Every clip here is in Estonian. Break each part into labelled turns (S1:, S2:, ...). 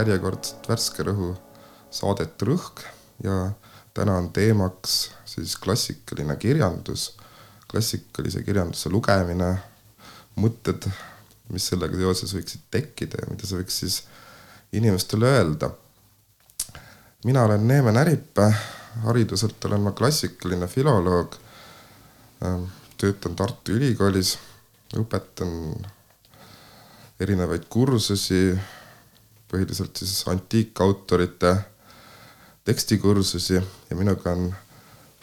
S1: järjekordset Värske Rõhu saadet Rõhk ja täna on teemaks siis klassikaline kirjandus, klassikalise kirjanduse lugemine, mõtted, mis sellega seoses võiksid tekkida ja mida see võiks siis inimestele öelda. mina olen Neeme Näripä, hariduselt olen ma klassikaline filoloog, töötan Tartu Ülikoolis, õpetan erinevaid kursusi põhiliselt siis antiikautorite tekstikursusi ja minuga on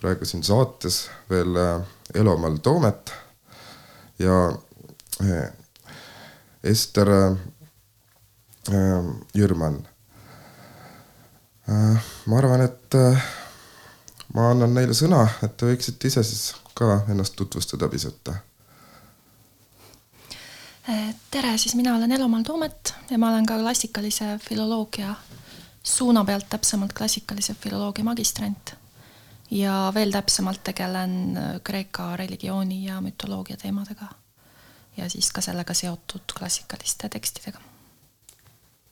S1: praegu siin saates veel äh, Elomal Toomet ja äh, Ester äh, Jürman. ma arvan, et ma annan neile sõna, et te võiksite ise siis ka ennast tutvustada pisut
S2: tere, siis mina olen Elomaal Toomet ja ma olen ka klassikalise filoloogia suuna pealt, täpsemalt klassikalise filoloogia magistrant. ja veel täpsemalt tegelen Kreeka religiooni ja mütoloogia teemadega. ja siis ka sellega seotud klassikaliste tekstidega.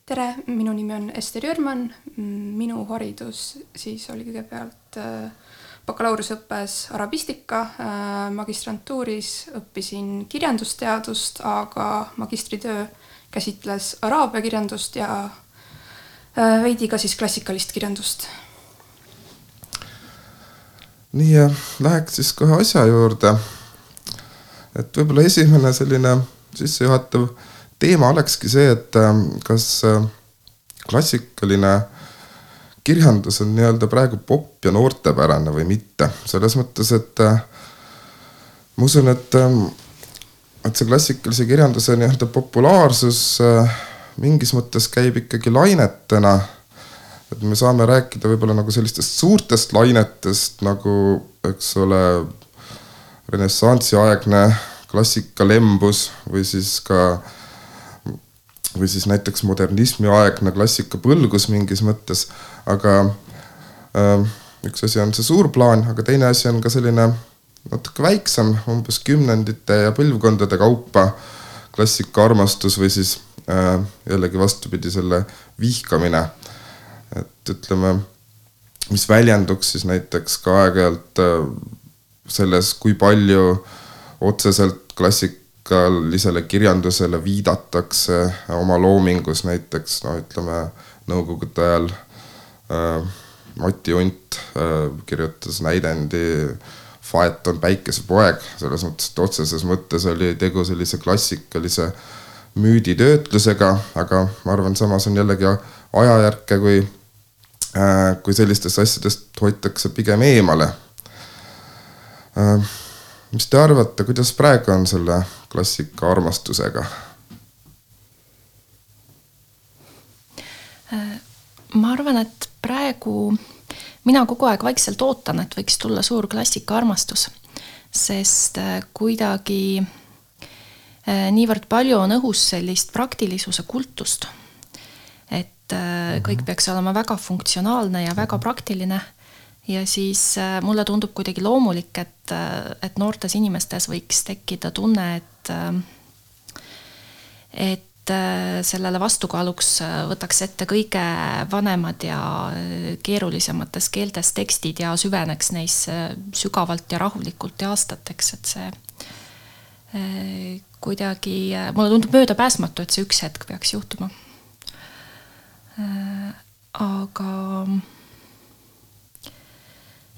S3: tere, minu nimi on Ester Jürman. minu haridus siis oli kõigepealt äh, bakalaureuseõppes arabistika, äh, magistrantuuris õppisin kirjandusteadust, aga magistritöö käsitles araabia kirjandust ja äh, veidi ka siis klassikalist kirjandust.
S1: nii ja läheks siis kohe asja juurde. et võib-olla esimene selline sissejuhatav teema olekski see, et äh, kas klassikaline kirjandus on nii-öelda praegu popp ja noortepärane või mitte, selles mõttes, et äh, ma usun, et, ähm, et see klassikalise kirjanduse nii-öelda populaarsus äh, mingis mõttes käib ikkagi lainetena. et me saame rääkida võib-olla nagu sellistest suurtest lainetest nagu, eks ole, renessansiaegne klassika lembus või siis ka või siis näiteks modernismiaegne klassika põlgus mingis mõttes aga äh, üks asi on see suur plaan, aga teine asi on ka selline natuke väiksem, umbes kümnendite ja põlvkondade kaupa klassika armastus või siis jällegi vastupidi, selle vihkamine. et ütleme, mis väljenduks siis näiteks ka aeg-ajalt äh, selles, kui palju otseselt klassikalisele kirjandusele viidatakse oma loomingus näiteks no ütleme nõukogude ajal Äh, Mati Unt äh, kirjutas näidendi Faeton päikesepoeg, selles mõttes, et otseses mõttes oli tegu sellise klassikalise müüditöötlusega, aga ma arvan, samas on jällegi ajajärke, kui, äh, kui sellistest asjadest hoitakse pigem eemale. mis te arvate, kuidas praegu on selle klassika armastusega?
S2: ma arvan, et praegu mina kogu aeg vaikselt ootan, et võiks tulla suur klassikaarmastus, sest äh, kuidagi äh, niivõrd palju on õhus sellist praktilisuse kultust, et äh, mhm. kõik peaks olema väga funktsionaalne ja väga praktiline ja siis mulle tundub kuidagi loomulik, et, et noortes inimestes võiks tekkida tunne, et et Äh, sellele vastukaaluks äh, võtaks ette kõige vanemad ja äh, keerulisemates keeltes tekstid ja süveneks neisse sügavalt ja rahulikult ja aastateks, et see kuidagi, mulle tundub möödapääsmatu, et see üks hetk peaks juhtuma. aga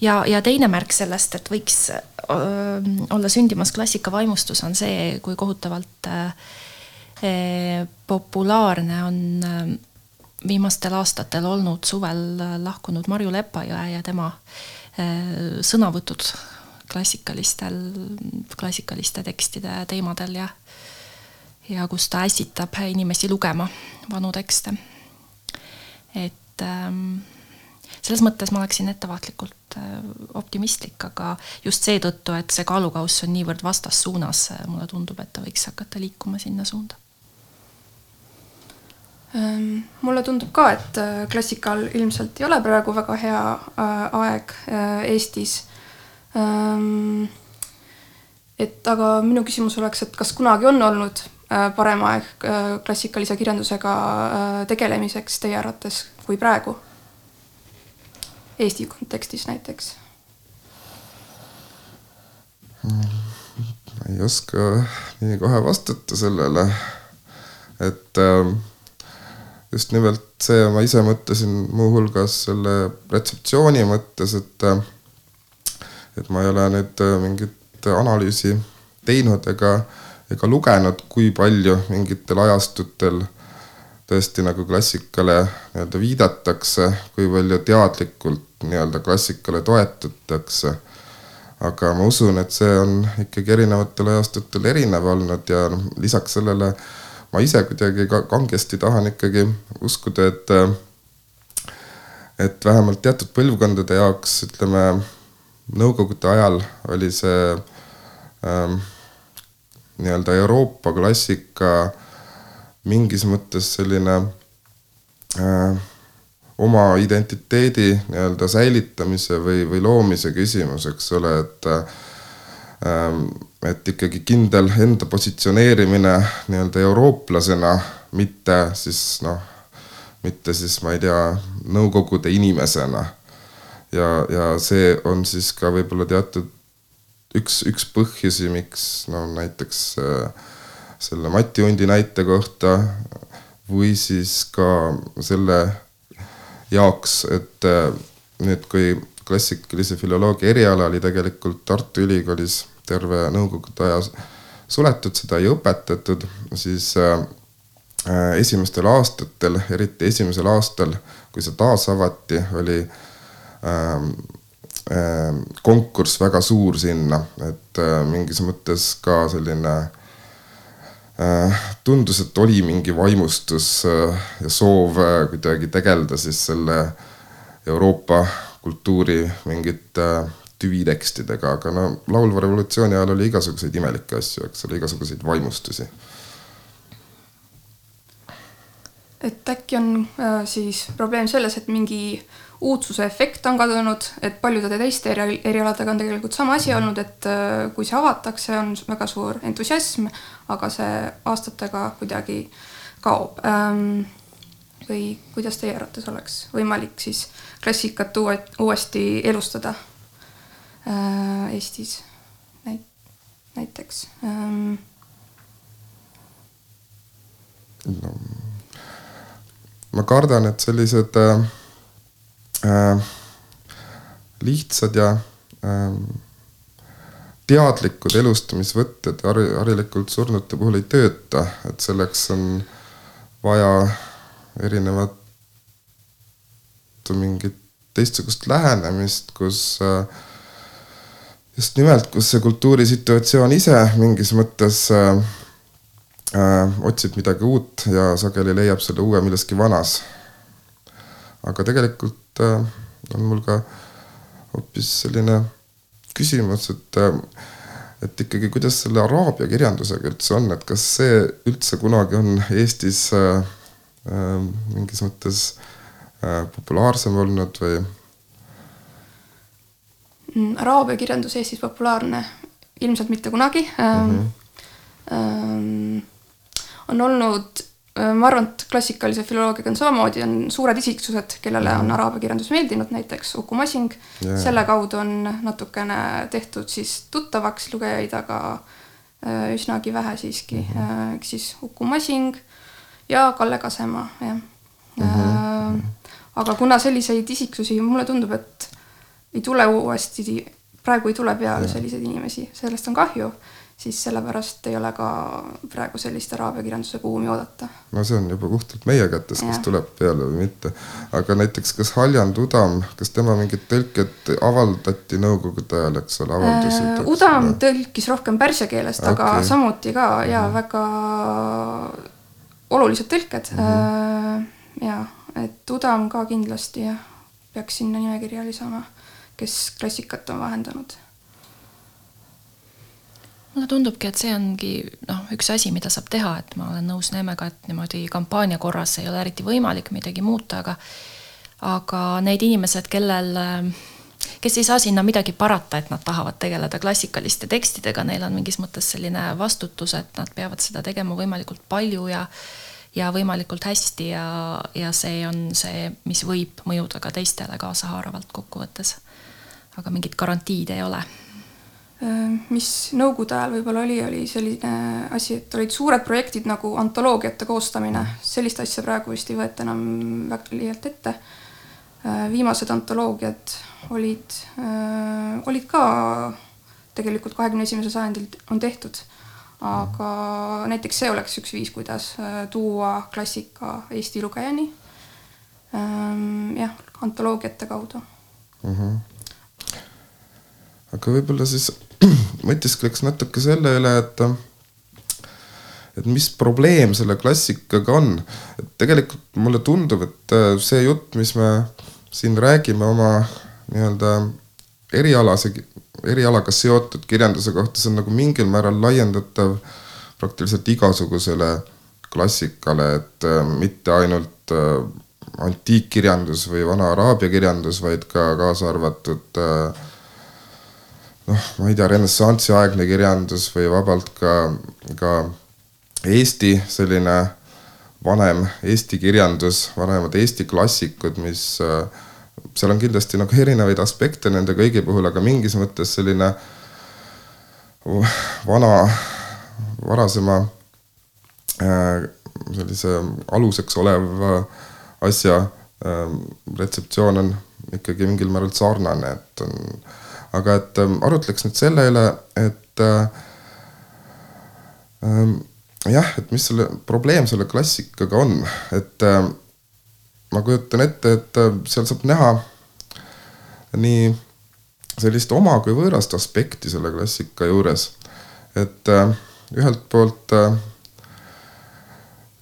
S2: ja, ja teine märk sellest, et võiks öö, olla sündimas klassikavaimustus, on see, kui kohutavalt äh, Eh, populaarne on eh, viimastel aastatel olnud suvel lahkunud Marju Lepajõe ja tema eh, sõnavõtud klassikalistel, klassikaliste tekstide teemadel ja ja kus ta ässitab inimesi lugema vanu tekste. et ähm, selles mõttes ma oleksin ettevaatlikult optimistlik, aga just seetõttu, et see kaalukauss on niivõrd vastassuunas, mulle tundub, et ta võiks hakata liikuma sinna suunda
S3: Ehm, mulle tundub ka, et äh, klassikal ilmselt ei ole praegu väga hea äh, aeg äh, Eestis. Ehm, et aga minu küsimus oleks, et kas kunagi on olnud parem aeg klassikalise kirjandusega tegelemiseks teie arvates kui praegu? Eesti kontekstis näiteks
S1: ma ei oska nii kohe vastata sellele, et äh, just nimelt see, ma ise mõtlesin muuhulgas selle retseptsiooni mõttes, et et ma ei ole nüüd mingit analüüsi teinud ega, ega lugenud, kui palju mingitel ajastutel tõesti nagu klassikale nii-öelda viidatakse, kui palju teadlikult nii-öelda klassikale toetutakse. aga ma usun, et see on ikkagi erinevatel ajastutel erinev olnud ja noh, lisaks sellele äh, ma ise kuidagi ka kangesti tahan ikkagi uskuda, et et vähemalt teatud põlvkondade jaoks, ütleme, nõukogude ajal oli see ähm, nii-öelda Euroopa klassika mingis mõttes selline äh, oma identiteedi nii-öelda säilitamise või, või loomise küsimus, eks ole, et äh, et ikkagi kindel enda positsioneerimine nii-öelda eurooplasena, mitte siis noh, mitte siis ma ei tea, Nõukogude inimesena. Ja, ja see on siis ka võib-olla teatud üks, üks põhjusi, miks no näiteks äh, selle Mati Undi näite kohta või siis ka selle jaoks, et äh, nüüd, kui klassikalise filoloogia eriala oli tegelikult Tartu Ülikoolis terve nõukogude aja suletud, seda ei õpetatud, siis äh, esimestel aastatel, eriti esimesel aastal, kui see taas avati, oli äh, konkurss väga suur sinna, et äh, mingis mõttes ka selline äh, tundus, et oli mingi vaimustus äh, ja soov äh, kuidagi tegeleda siis selle Euroopa kultuuri mingite äh, tüvitekstidega, aga no laulva revolutsiooni ajal oli igasuguseid imelikke asju, eks ole, igasuguseid vaimustusi.
S3: et äkki on äh, siis probleem selles, et mingi uudsuse efekt on kadunud, et paljude teiste eri, erialadega on tegelikult sama asi olnud, et äh, kui see avatakse, on väga suur entusiasm, aga see aastatega kuidagi kaob ähm,. või kuidas teie arvates oleks võimalik siis klassikat uue, uuesti elustada? äh, Eestis näit-, näiteks ähm..
S1: No, ma kardan, et sellised äh, äh, lihtsad ja äh, teadlikud elustamisvõtted har-, harilikult surnute puhul ei tööta, et selleks on vaja erinevat mingit teistsugust lähenemist, kus äh, just nimelt, kus see kultuurisituatsioon ise mingis mõttes äh, äh, otsib midagi uut ja sageli leiab selle uue milleski vanas. aga tegelikult äh, on mul ka hoopis selline küsimus, et äh, et ikkagi, kuidas selle araabia kirjandusega üldse on, et kas see üldse kunagi on Eestis äh, äh, mingis mõttes äh, populaarsem olnud või
S3: Mm, araabia kirjandus Eestis populaarne? ilmselt mitte kunagi mm. -hmm. on olnud, ma arvan, et klassikalise filoloogiaga on samamoodi, on suured isiksused, kellele on mhm. araabia kirjandus meeldinud, näiteks Uku Masing selle kaudu on natukene tehtud siis tuttavaks lugejaid, aga äh, üsnagi vähe siiski mm, -hmm. ehk siis Uku Masing ja Kalle Kasemaa, jah mm. -hmm. aga kuna selliseid isiksusi, mulle tundub, et ei tule uuesti, praegu ei tule peale selliseid inimesi, sellest on kahju, siis sellepärast ei ole ka praegu sellist araabia kirjanduse buumi oodata.
S1: no see on juba puhtalt meie kätes, kas tuleb peale või mitte. aga näiteks, kas Haljan Udam, kas tema mingid tõlked avaldati nõukogude ajal, eks ole, avaldusid
S3: äh,? Udam ole? tõlkis rohkem pärsia keelest okay., aga samuti ka ja mm -hmm. väga olulised tõlked mm. -hmm. Äh, ja, et Udam ka kindlasti jah peaks sinna nimekirja lisama, kes klassikat on vahendanud
S2: mulle tundubki, et see ongi noh, üks asi, mida saab teha, et ma olen nõus Neemega, et niimoodi kampaania korras ei ole eriti võimalik midagi muuta, aga aga need inimesed, kellel, kes ei saa sinna midagi parata, et nad tahavad tegeleda klassikaliste tekstidega, neil on mingis mõttes selline vastutus, et nad peavad seda tegema võimalikult palju ja ja võimalikult hästi ja, ja see on see, mis võib mõjuda ka teistele kaasahaaravalt kokkuvõttes. aga mingit garantiid ei ole
S3: mis nõukogude ajal võib-olla oli, oli selline asi, et olid suured projektid nagu antoloogiate koostamine, sellist asja praegu vist ei võeta enam väga liialt ette. Äh, viimased antoloogiad olid, äh, olid ka tegelikult kahekümne esimesel sajandil on tehtud, aga näiteks see oleks üks viis, kuidas tuua klassika Eesti lugejani. jah, antoloogiate kaudu
S1: mm. -hmm. aga võib-olla siis mõtiskleks natuke selle üle, et et mis probleem selle klassikaga on. et tegelikult mulle tundub, et äh, see jutt, mis me siin räägime oma nii-öelda erialase, erialaga seotud kirjanduse kohta, see on nagu mingil määral laiendatav praktiliselt igasugusele klassikale, et äh, mitte ainult äh, antiikkirjandus või vana araabia kirjandus, vaid ka kaasa arvatud äh, noh, ma ei tea, renessansiaegne kirjandus või vabalt ka, ka Eesti selline vanem Eesti kirjandus, vanemad Eesti klassikud, mis seal on kindlasti nagu erinevaid aspekte nende kõigi puhul, aga mingis mõttes selline vana, varasema sellise aluseks oleva asja retseptsioon on ikkagi mingil määral sarnane, et on aga et ähm, arutleks nüüd selle üle, et äh, ähm, jah, et mis selle probleem selle klassikaga on, et äh, ma kujutan ette, et äh, seal saab näha nii sellist oma kui võõrast aspekti selle klassika juures. et äh, ühelt poolt äh,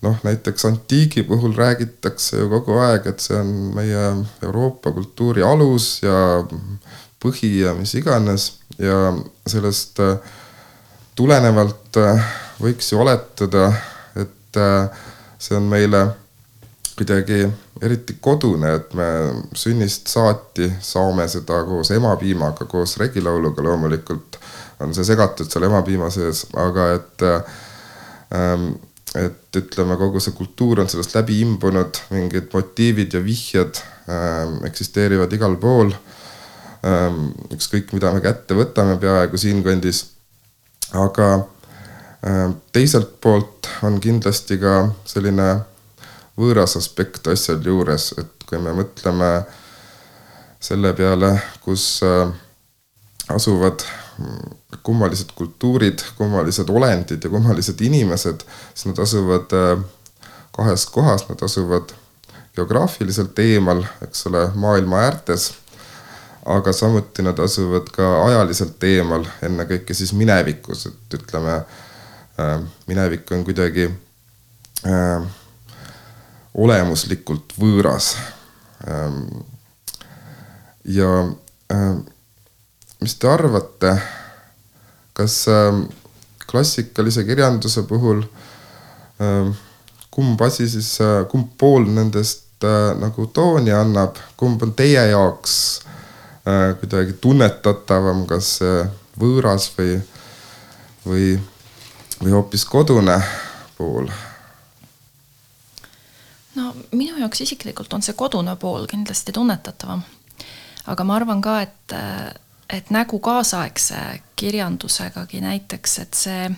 S1: noh, näiteks antiigi puhul räägitakse ju kogu aeg, et see on meie Euroopa kultuuri alus ja põhi ja mis iganes ja sellest äh, tulenevalt äh, võiks ju oletada, et äh, see on meile kuidagi eriti kodune, et me sünnist saati saame seda koos emapiimaga, koos regilauluga. Loomulikult on see segatud seal emapiima sees, aga et ähm, et ütleme, kogu see kultuur on sellest läbi imbunud, mingid motiivid ja vihjed ähm, eksisteerivad igal pool. Ähm, ükskõik, mida me kätte võtame peaaegu siinkandis. aga ähm, teiselt poolt on kindlasti ka selline võõras aspekt asjal juures, et kui me mõtleme selle peale, kus äh, asuvad mm, kummalised kultuurid, kummalised olendid ja kummalised inimesed, siis nad asuvad kahes kohas, nad asuvad geograafiliselt eemal, eks ole, maailma äärtes aga samuti nad asuvad ka ajaliselt eemal, ennekõike siis minevikus, et ütleme äh,, minevik on kuidagi äh, olemuslikult võõras ähm,. ja äh, mis te arvate, kas äh, klassikalise kirjanduse puhul äh, kumb asi siis äh,, kumb pool nendest äh, nagu tooni annab, kumb on teie jaoks Äh, kuidagi tunnetatavam, kas võõras või, või, või hoopis kodune pool?
S2: no minu jaoks isiklikult on see kodune pool kindlasti tunnetatavam. aga ma arvan ka, et, et nägu kaasaegse kirjandusegagi näiteks, et see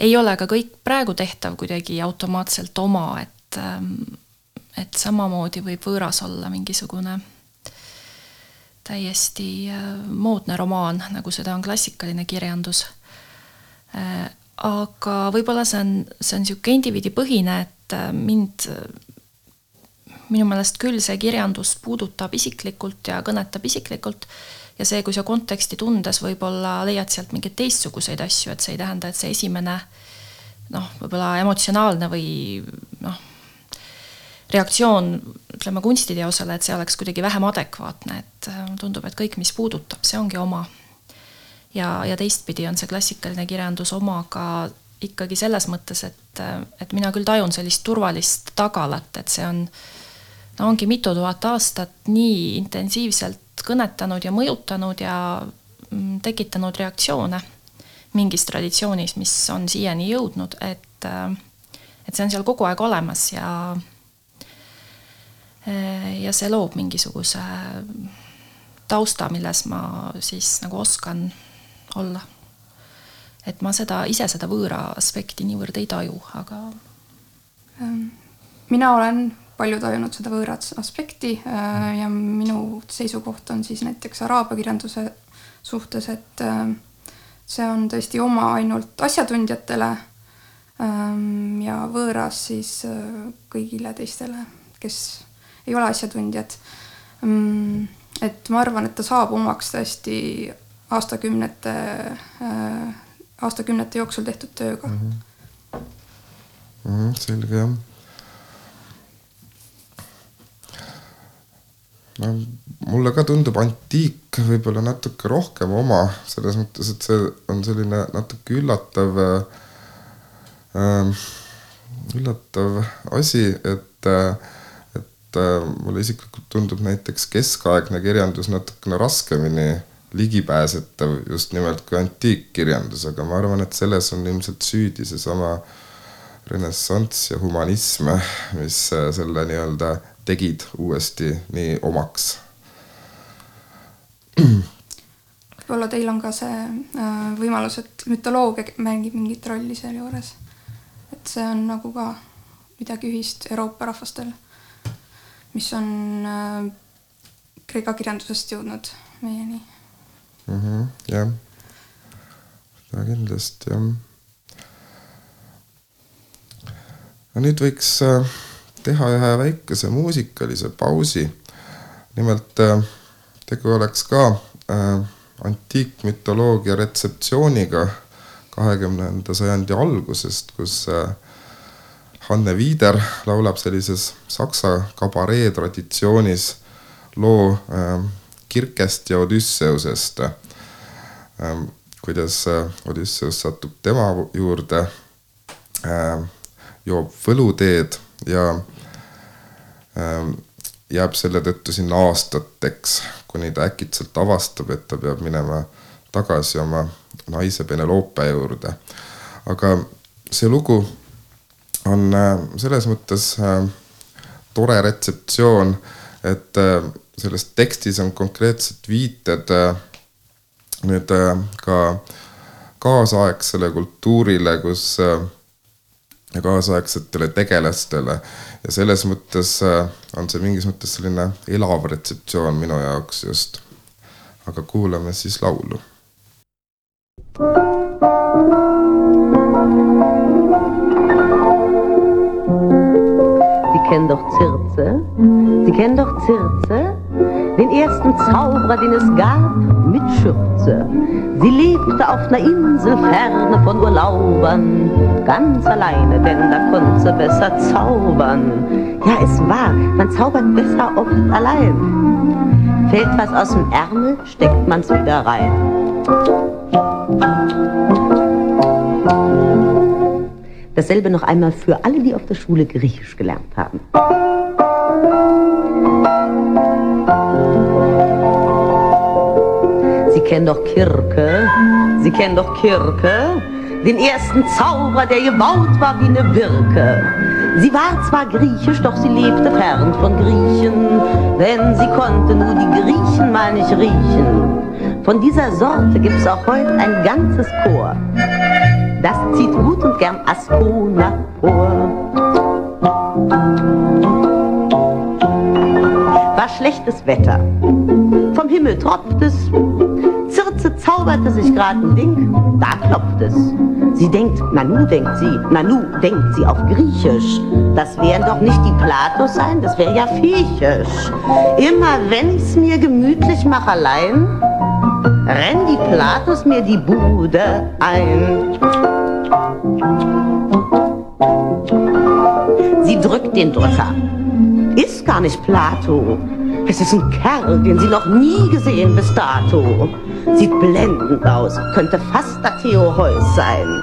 S2: ei ole ka kõik praegu tehtav kuidagi automaatselt oma, et, et samamoodi võib võõras olla mingisugune täiesti äh, moodne romaan, nagu seda on klassikaline kirjandus. Äh, aga võib-olla see on, see on niisugune indiviidipõhine, et äh, mind, minu meelest küll see kirjandus puudutab isiklikult ja kõnetab isiklikult ja see, kui sa konteksti tundes võib-olla leiad sealt mingeid teistsuguseid asju, et see ei tähenda, et see esimene noh, võib-olla emotsionaalne või noh, reaktsioon ütleme kunstiteosele, et see oleks kuidagi vähem adekvaatne, et äh, tundub, et kõik, mis puudutab, see ongi oma. ja, ja teistpidi on see klassikaline kirjandus oma ka ikkagi selles mõttes, et, et mina küll tajun sellist turvalist tagalat, et see on, no ongi mitu tuhat aastat nii intensiivselt kõnetanud ja mõjutanud ja mm, tekitanud reaktsioone mingis traditsioonis, mis on siiani jõudnud, et, et see on seal kogu aeg olemas ja ja see loob mingisuguse tausta, milles ma siis nagu oskan olla et ma seda, ise seda võõra aspekti niivõrd ei taju, aga.
S3: Ähm, mina olen palju tajunud seda võõrat aspekti äh, ja minu seisukoht on siis näiteks araabia kirjanduse suhtes, et äh, see on tõesti oma ainult asjatundjatele ähm, ja võõras siis äh, kõigile teistele, kes ei ole asjatundjad. Mm, et ma arvan, et ta saab omaks tõesti aastakümnete aastakümnete jooksul tehtud tööga mm. -hmm.
S1: Mm -hmm, selge jah. no mulle ka tundub antiik võib-olla natuke rohkem oma, selles mõttes, et see on selline natuke üllatav äh,, üllatav asi, et äh, et äh, mulle isiklikult tundub näiteks keskaegne kirjandus natukene raskemini ligipääsetav just nimelt kui antiikkirjandus, aga ma arvan, et selles on ilmselt süüdi seesama renessanss ja humanism, mis äh, selle nii-öelda tegid uuesti nii omaks.
S3: võib-olla teil on ka see äh, võimalus, et mütoloogia mängib mingit rolli sealjuures. et see on nagu ka midagi ühist Euroopa rahvastel, mis on äh, Kreeka kirjandusest jõudnud meieni
S1: mm. -hmm, jah, seda kindlasti jah. no nüüd võiks äh, teha ühe väikese muusikalise pausi. nimelt äh, tegu oleks ka äh, antiikmütoloogia retseptsiooniga kahekümnenda sajandi algusest, kus Hanne Viider laulab sellises saksa kabaree traditsioonis loo Kirkest ja Odüsseusest. Ähm, kuidas äh, Odüsseus satub tema juurde, ähm, joob võluteed ja ähm, jääb selle tõttu sinna aastateks, kuni ta äkitselt avastab, et ta peab minema tagasi oma naise Penelope juurde. aga see lugu on äh, selles mõttes äh, tore retseptsioon, et selles tekstis on konkreetsed viited äh, nüüd äh, ka kaasaegsele kultuurile, kus äh, ja kaasaegsetele tegelastele ja selles mõttes on see mingis mõttes selline elav retseptsioon minu jaoks just. aga kuulame siis laulu.
S4: Sie kennen doch Zirze? Sie kennen doch Zirze? den ersten Zauberer, den es gab, mit Schürze. Sie lebte auf einer Insel ferne von Urlaubern, ganz alleine, denn da konnte sie besser zaubern. Ja, es war, man zaubert besser oft allein. Fällt was aus dem Ärmel, steckt man's wieder rein. Dasselbe noch einmal für alle, die auf der Schule Griechisch gelernt haben. Sie kennen doch Kirke, Sie kennen doch Kirke, den ersten Zauberer, der gebaut war wie eine Birke. Sie war zwar griechisch, doch sie lebte fern von Griechen, denn sie konnte nur die Griechen mal nicht riechen. Von dieser Sorte gibt's auch heute ein ganzes Chor. Das zieht gut und gern Ascona vor. War schlechtes Wetter, vom Himmel tropft es, Zirze zauberte sich grad ein Ding, da klopft es. Sie denkt, Nanu denkt sie, Nanu denkt sie auf Griechisch. Das wären doch nicht die Platos sein, das wäre ja Viechisch. Immer wenn ich's mir gemütlich mach allein, renn die Platos mir die Bude ein. Sie drückt den Drücker ist gar nicht Plato. Es ist ein Kerl, den Sie noch nie gesehen bis dato. Sieht blendend aus, könnte fast der Theo Heuss sein.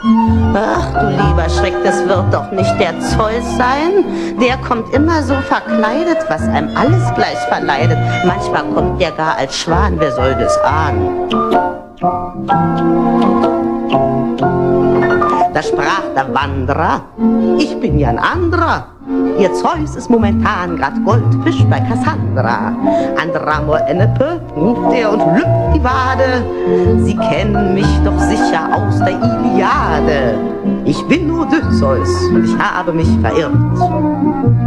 S4: Ach du lieber Schreck, das wird doch nicht der Zeus sein. Der kommt immer so verkleidet, was einem alles gleich verleidet. Manchmal kommt der gar als Schwan, wer soll das ahnen? Da sprach der Wanderer, ich bin ja ein anderer. Ihr Zeus ist momentan grad Goldfisch bei Cassandra. Andramor Ennepe ruft er und lüpft die Wade. Sie kennen mich doch sicher aus der Iliade. Ich bin Odysseus und ich habe mich verirrt.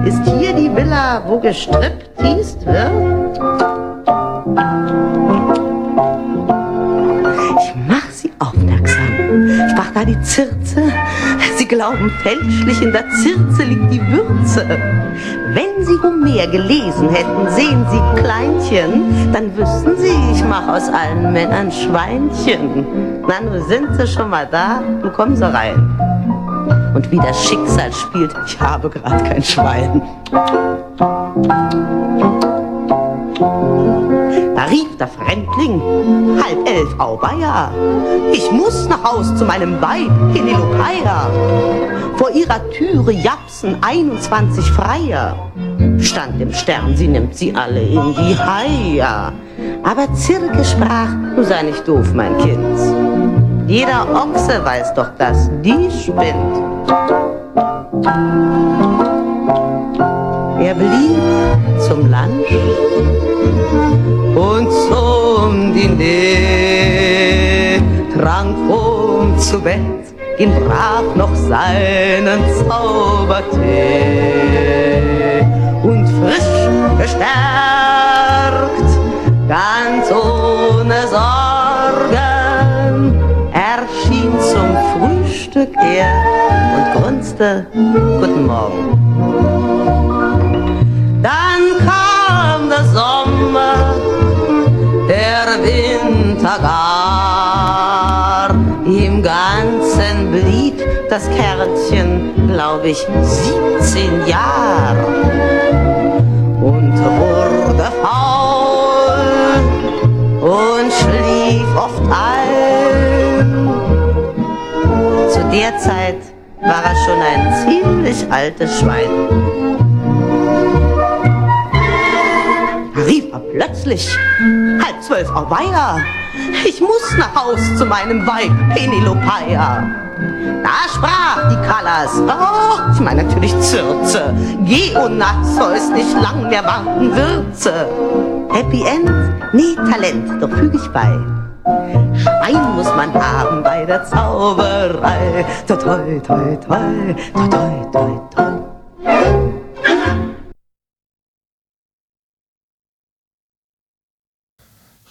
S4: Ist hier die Villa, wo gestrippt wird? Da die Zirze. Sie glauben fälschlich, in der Zirze liegt die Würze. Wenn Sie Homer gelesen hätten, sehen Sie Kleinchen, dann wüssten Sie, ich mach aus allen Männern Schweinchen. Na, nun sind Sie schon mal da, nun kommen Sie rein. Und wie das Schicksal spielt, ich habe gerade kein Schwein. Da rief der Fremdling, halb elf, auweia, ich muss nach Haus zu meinem Weib, Penelopeia. Vor ihrer Türe japsen 21 Freier. Stand im Stern, sie nimmt sie alle in die Haia. Aber Zirke sprach, du sei nicht doof, mein Kind. Jeder Ochse weiß doch, dass die spinnt. Er blieb zum Lunch und zum Diner, trank um zu Bett, ihn brach noch seinen Zaubertee und frisch gestärkt, ganz ohne Sorgen, erschien zum Frühstück er und grunzte Guten Morgen. Winter gar. Im Ganzen blieb das Kärtchen, glaub ich, 17 Jahr. Und wurde faul und schlief oft ein. Zu der Zeit war er schon ein ziemlich altes Schwein. Rief er plötzlich, halb zwölf, auweia, ich muss nach Haus zu meinem Weib Penelopeia. Da sprach die Callas, oh, ich meine natürlich Zürze, Naxeus nicht lang mehr warten Würze. Happy End? Nee, Talent, doch füg ich bei. Schwein muss man haben bei der Zauberei. Toi, toi, toi, toi, toi, toi, toi, toi.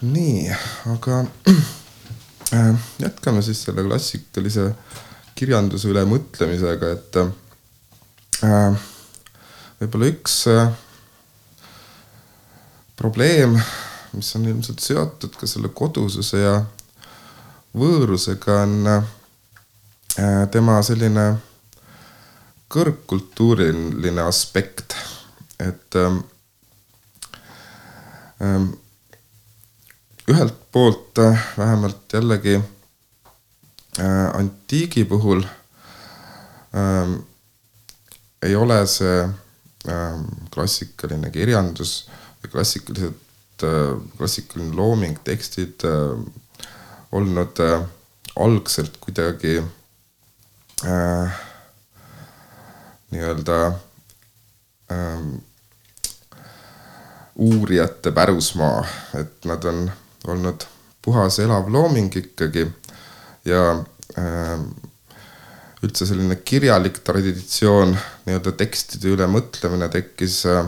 S1: Nii, aga äh, jätkame siis selle klassikalise kirjanduse üle mõtlemisega, et äh, võib-olla üks äh, probleem, mis on ilmselt seotud ka selle kodususe ja võõrusega, on äh, tema selline kõrgkultuuriline aspekt, et ähm, ähm, ühelt poolt äh, vähemalt jällegi äh, antiigi puhul ähm, ei ole see ähm, klassikaline kirjandus või klassikalised äh,, klassikaline looming, tekstid äh, olnud äh, algselt kuidagi äh, nii-öelda ähm, uurijate pärusmaa, et nad on olnud puhas elav looming ikkagi ja äh, üldse selline kirjalik traditsioon, nii-öelda tekstide üle mõtlemine tekkis äh,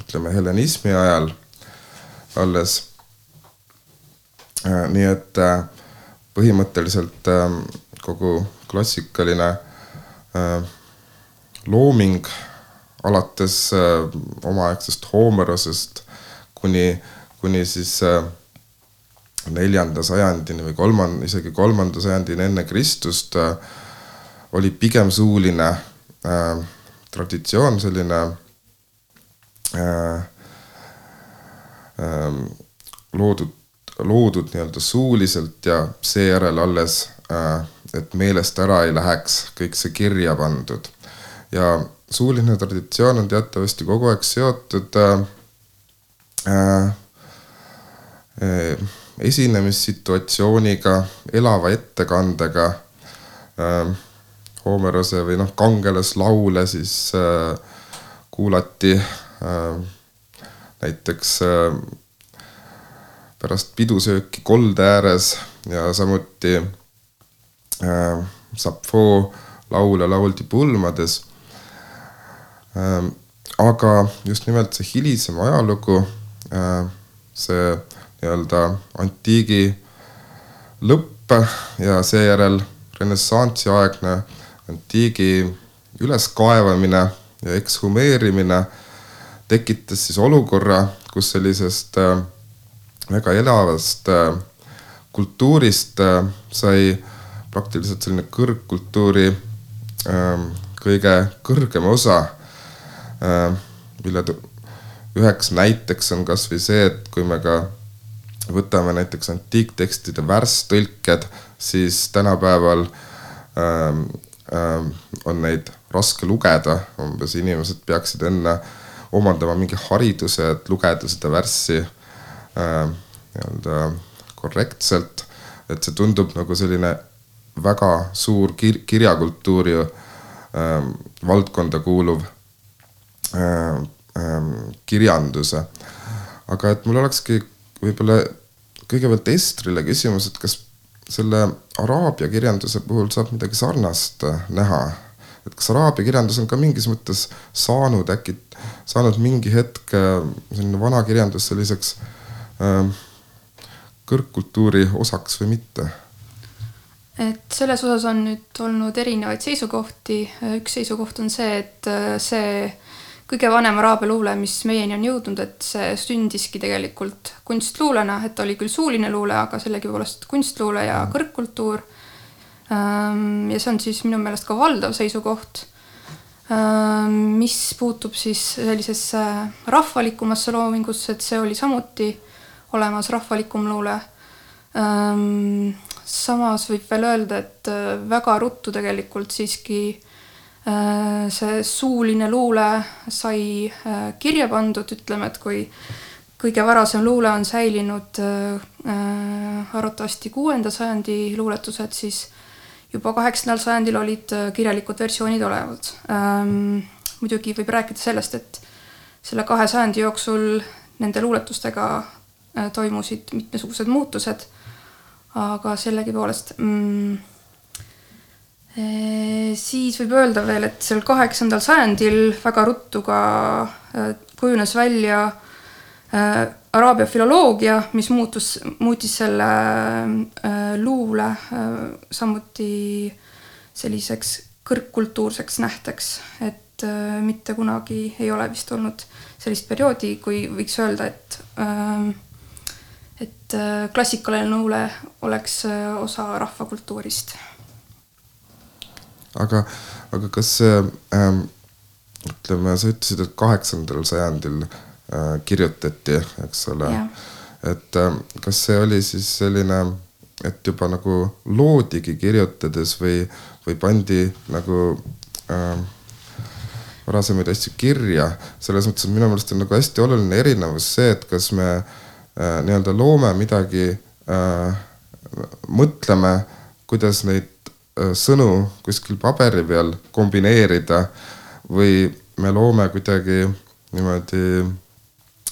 S1: ütleme helenismi ajal alles äh,. nii et äh, põhimõtteliselt äh, kogu klassikaline looming alates omaaegsest Homerosest kuni, kuni siis äh, neljanda sajandini või kolmanda, isegi kolmanda sajandini enne Kristust äh, oli pigem suuline äh, traditsioon, selline äh, äh, loodud, loodud nii-öelda suuliselt ja seejärel alles äh,, et meelest ära ei läheks kõik see kirja pandud. ja suuline traditsioon on teatavasti kogu aeg seotud äh, äh, esinemissituatsiooniga, elava ettekandega äh,. Homerose või noh, kangelaslaule siis äh, kuulati äh, näiteks äh, pärast pidusööki kolde ääres ja samuti äh, Sapfoo laule lauldi pulmades äh,. aga just nimelt see hilisem ajalugu äh,, see nii-öelda antiigi lõpp ja seejärel renessansiaegne antiigi üleskaevamine ja ekshumeerimine tekitas siis olukorra, kus sellisest äh, väga elavast äh, kultuurist äh, sai praktiliselt selline kõrgkultuuri äh, kõige kõrgem osa mille üheks näiteks on kasvõi see, et kui me ka võtame näiteks antiiktekstide värstõlked, siis tänapäeval ähm, ähm, on neid raske lugeda, umbes inimesed peaksid enne omandama mingi hariduse, et lugeda seda värssi äh, nii-öelda korrektselt. et see tundub nagu selline väga suur kir kirjakultuuri äh, valdkonda kuuluv äh, äh, kirjanduse. aga et mul olekski võib-olla kõigepealt Estrile küsimus, et kas selle araabia kirjanduse puhul saab midagi sarnast näha, et kas araabia kirjandus on ka mingis mõttes saanud äkki, saanud mingi hetk selline vana kirjandus selliseks äh, kõrgkultuuri osaks või mitte?
S3: et selles osas on nüüd olnud erinevaid seisukohti, üks seisukoht on see, et see kõige vanem araabia luule, mis meieni on jõudnud, et see sündiski tegelikult kunstluulena, et oli küll suuline luule, aga sellegipoolest kunstluule ja kõrgkultuur. Ehm, ja see on siis minu meelest ka valdav seisukoht. Ehm, mis puutub siis sellisesse rahvalikumasse loomingusse, et see oli samuti olemas rahvalikum luule. Ehm, samas võib veel öelda, et väga ruttu tegelikult siiski Äh, see suuline luule sai äh, kirja pandud, ütleme, et kui kõige varasem luule on säilinud äh, arvatavasti kuuenda sajandi luuletused, siis juba kaheksandal sajandil olid kirjalikud versioonid olemas. Ähm, muidugi võib rääkida sellest, et selle kahe sajandi jooksul nende luuletustega toimusid mitmesugused muutused, aga sellegipoolest mm, siis võib öelda veel, et seal kaheksandal sajandil väga ruttu ka kujunes välja araabia filoloogia, mis muutus, muutis selle luule samuti selliseks kõrgkultuurseks nähteks, et mitte kunagi ei ole vist olnud sellist perioodi, kui võiks öelda, et et klassikaline luule oleks osa rahvakultuurist
S1: aga, aga kas see ähm, ütleme, sa ütlesid, et kaheksandal sajandil äh, kirjutati, eks ole. et äh, kas see oli siis selline, et juba nagu loodigi kirjutades või, või pandi nagu äh, varasemaid asju kirja, selles mõttes, et minu meelest on nagu hästi oluline erinevus see, et kas me äh, nii-öelda loome midagi äh,, mõtleme, kuidas neid sõnu kuskil paberi peal kombineerida või me loome kuidagi niimoodi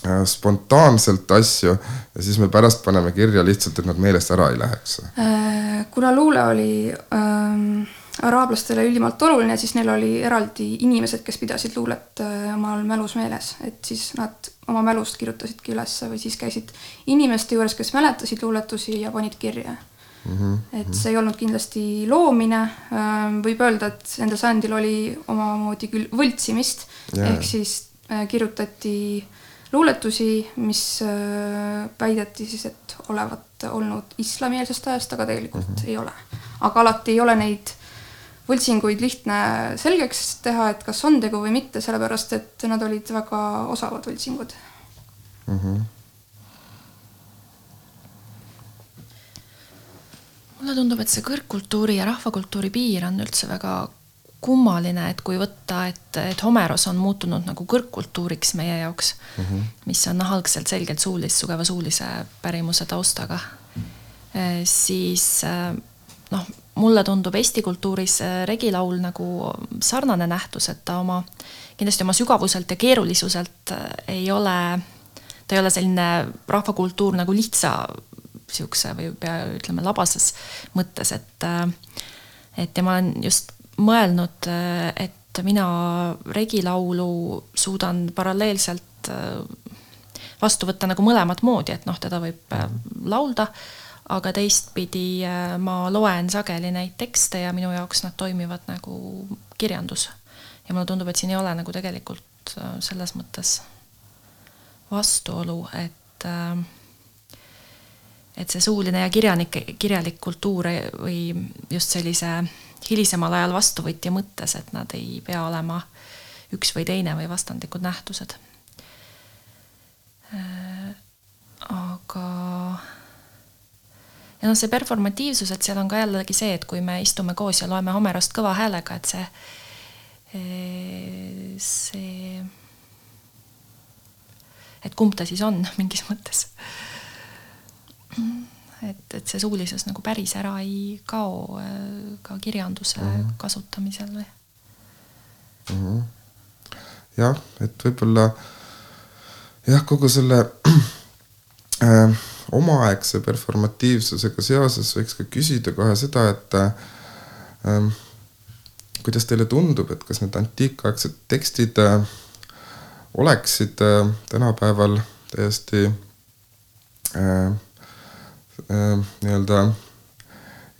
S1: äh, spontaanselt asju ja siis me pärast paneme kirja lihtsalt, et nad meelest ära ei läheks.
S3: Äh, kuna luule oli ähm, araablastele ülimalt oluline, siis neil oli eraldi inimesed, kes pidasid luulet äh, omal mälus meeles, et siis nad oma mälust kirjutasidki ülesse või siis käisid inimeste juures, kes mäletasid luuletusi ja panid kirja Mm -hmm. et see ei olnud kindlasti loomine, ähm, võib öelda, et nendel sajandil oli omamoodi küll võltsimist yeah., ehk siis äh, kirjutati luuletusi, mis äh, väideti siis, et olevat olnud islamieelsest ajast, aga tegelikult mm -hmm. ei ole. aga alati ei ole neid võltsinguid lihtne selgeks teha, et kas on tegu või mitte, sellepärast et nad olid väga osavad võltsingud mm. -hmm.
S2: Mulle tundub, et see kõrgkultuuri ja rahvakultuuri piir on üldse väga kummaline, et kui võtta, et, et Homeros on muutunud nagu kõrgkultuuriks meie jaoks mm, -hmm. mis on algselt selgelt suulis, sugeva suulise pärimuse taustaga, siis noh mulle tundub Eesti kultuuris regilaul nagu sarnane nähtus, et ta oma, kindlasti oma sügavuselt ja keerulisuselt ei ole, ta ei ole selline rahvakultuur nagu lihtsa niisuguse või pea ütleme labases mõttes, et äh, et ja ma olen just mõelnud, äh, et mina regilaulu suudan paralleelselt vastu võtta nagu mõlemat moodi, et noh, teda võib laulda aga teistpidi äh, ma loen sageli neid tekste ja minu jaoks nad toimivad nagu kirjandus. ja mulle tundub, et siin ei ole nagu tegelikult äh, selles mõttes vastuolu, et äh, et see suuline ja kirjanik, kirjalik kultuur või just sellise hilisemal ajal vastuvõtja mõttes, et nad ei pea olema üks või teine või vastandlikud nähtused. aga ja noh, see performatiivsus, et seal on ka jällegi see, et kui me istume koos ja loeme Homerost kõva häälega, et see, see, et kumb ta siis on mingis mõttes. Et, et see suulisus nagu päris ära ei kao ka kirjanduse mm -hmm. kasutamisel või
S1: mm. -hmm. jah, et võib-olla jah, kogu selle äh, omaaegse performatiivsusega seoses võiks ka küsida kohe seda, et ähm, kuidas teile tundub, et kas need antiikaegsed tekstid äh, oleksid äh, tänapäeval täiesti äh, äh, nii-öelda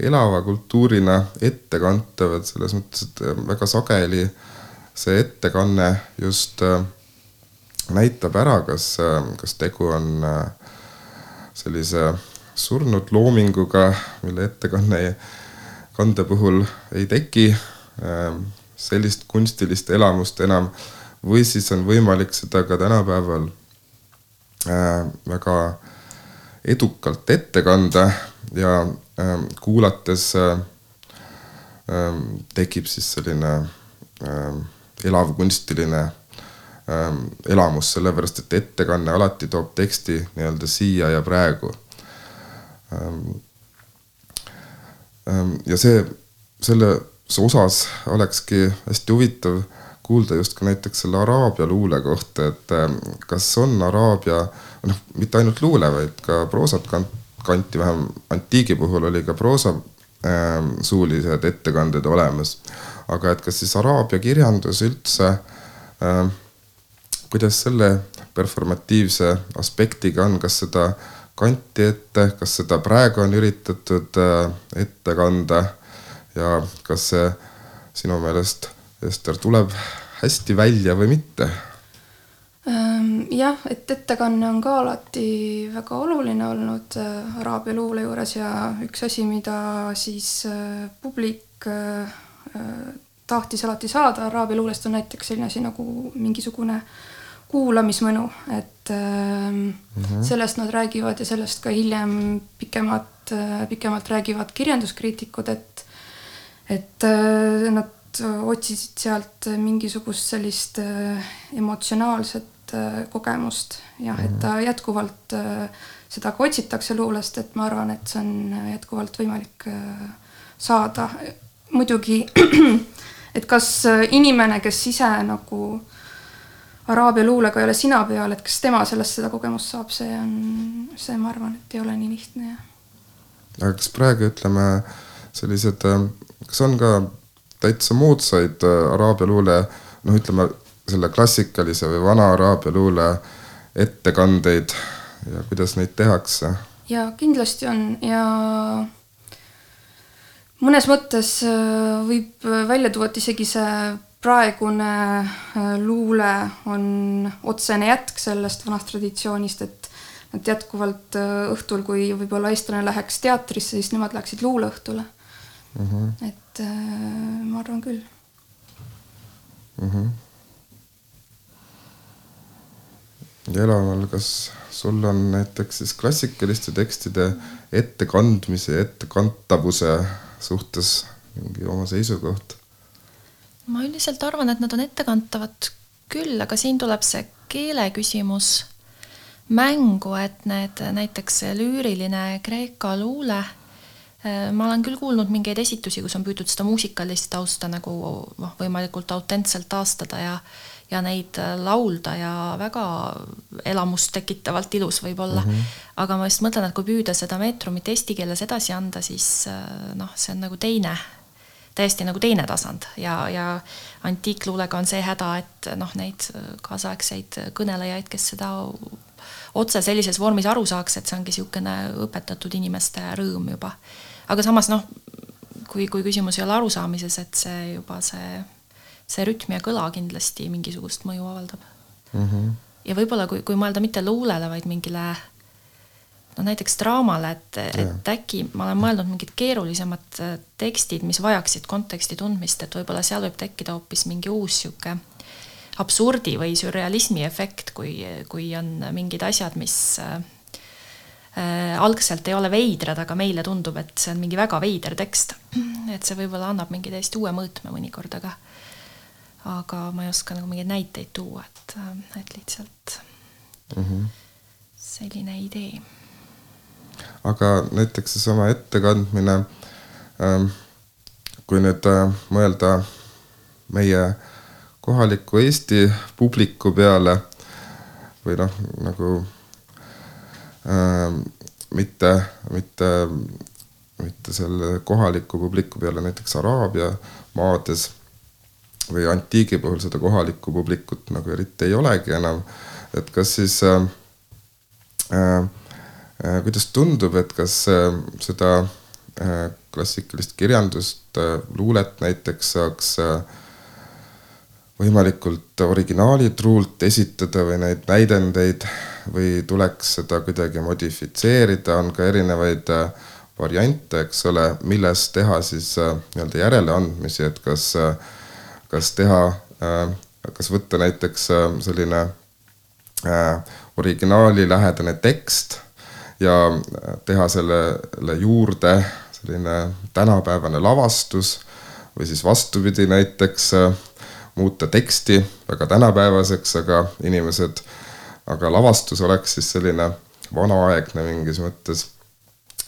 S1: elava kultuurina ettekantavad, selles mõttes, et äh, väga sageli see ettekanne just äh, näitab ära, kas, kas tegu on äh, sellise surnud loominguga, mille ettekanne kande puhul ei teki sellist kunstilist elamust enam või siis on võimalik seda ka tänapäeval äh, väga edukalt ette kanda ja ähm, kuulates äh, ähm, tekib siis selline elav kunstiline ähm, elamus, sellepärast et ettekanne alati toob teksti nii-öelda siia ja praegu ähm,. Ähm, ja see, selles osas olekski hästi huvitav kuulda just ka näiteks selle araabia luule kohta, et ähm, kas on araabia, noh, mitte ainult luule, vaid ka proosat kant-, kanti, vähem antiigi puhul oli ka proosa ähm, suulised ettekanded olemas. aga et kas siis araabia kirjandus üldse ähm, kuidas selle performatiivse aspektiga on, kas seda kanti ette, kas seda praegu on üritatud äh, ette kanda ja kas see sinu meelest, Ester, tuleb hästi välja või mitte?
S3: Ähm, jah, et ettekanne on ka alati väga oluline olnud äh, araabia luule juures ja üks asi, mida siis äh, publik tahtis alati saada araabia luulest, on näiteks selline asi nagu mingisugune äh, kuulamismõnu, et äh, mm -hmm. sellest nad räägivad ja sellest ka hiljem pikemalt äh,, pikemalt räägivad kirjanduskriitikud, et et äh, nad otsisid sealt mingisugust sellist äh, emotsionaalset äh, kogemust, jah, et ta mhm. jätkuvalt äh, seda ka otsitakse luulest, et ma arvan, et see on jätkuvalt võimalik äh, saada. muidugi, et kas äh, inimene, kes ise nagu äh, araabia luulega ei ole sina peal, et kas tema sellest seda kogemust saab, see on, see ma arvan, et ei ole nii lihtne ja.
S1: aga kas praegu ütleme sellised, kas on ka täitsa moodsaid äh, araabia luule, noh, ütleme selle klassikalise või vana araabia luule ettekandeid ja kuidas neid tehakse?
S3: ja kindlasti on ja mõnes mõttes äh, võib välja tuua, et isegi see praegune äh, luule on otsene jätk sellest vanast traditsioonist, et nad jätkuvalt õhtul, kui võib-olla eestlane läheks teatrisse, siis nemad läheksid luuleõhtule. Mm. -hmm. et äh, ma arvan küll mm. -hmm.
S1: ja Elaval, kas sul on näiteks siis klassikaliste tekstide ettekandmise ja ettekantavuse suhtes mingi oma seisukoht?
S2: ma üldiselt arvan, et nad on ettekantavad küll, aga siin tuleb see keele küsimus mängu, et need näiteks lüüriline Kreeka luule, ma olen küll kuulnud mingeid esitusi, kus on püütud seda muusikalist tausta nagu noh, võimalikult autentselt taastada ja ja neid äh, laulda ja väga elamust tekitavalt ilus võib-olla mm. -hmm. aga ma just mõtlen, et kui püüda seda meetrumit eesti keeles edasi anda, siis äh, noh, see on nagu teine, täiesti nagu teine tasand ja, ja antiikluulega on see häda, et noh, neid kaasaegseid kõnelejaid, kes seda otse sellises vormis aru saaks, et see ongi niisugune õpetatud inimeste rõõm juba. Aga samas noh, kui, kui küsimus ei ole arusaamises, et see juba see, see rütm ja kõla kindlasti mingisugust mõju avaldab mm. -hmm. ja võib-olla kui, kui mõelda mitte luulele, vaid mingile no näiteks draamale, et, et äkki ma olen mõelnud mingid keerulisemad äh, tekstid, mis vajaksid konteksti tundmist, et võib-olla seal võib tekkida hoopis mingi uus sihuke absurdi või sürrealismi efekt, kui, kui on mingid asjad, mis äh, algselt ei ole veidrad, aga meile tundub, et see on mingi väga veider tekst. et see võib-olla annab mingi täiesti uue mõõtme mõnikord, aga aga ma ei oska nagu mingeid näiteid tuua, et, et lihtsalt mm -hmm. selline idee.
S1: aga näiteks seesama ettekandmine ähm,, kui nüüd äh, mõelda meie äh, kohaliku Eesti publiku peale või noh, nagu äh, mitte, mitte, mitte selle kohaliku publiku peale näiteks Araabia maades või antiigi puhul seda kohalikku publikut nagu eriti ei olegi enam. et kas siis äh, äh, äh, kuidas tundub, et kas äh, seda äh, klassikalist kirjandust äh,, luulet näiteks saaks äh, võimalikult originaalitruult esitada või neid näidendeid või tuleks seda kuidagi modifitseerida, on ka erinevaid äh, variante, eks ole, milles teha siis äh, nii-öelda järeleandmisi, et kas, äh, kas teha, kas võtta näiteks selline originaalilähedane tekst ja teha sellele juurde selline tänapäevane lavastus või siis vastupidi näiteks muuta teksti väga tänapäevaseks, aga inimesed, aga lavastus oleks siis selline vanaaegne mingis mõttes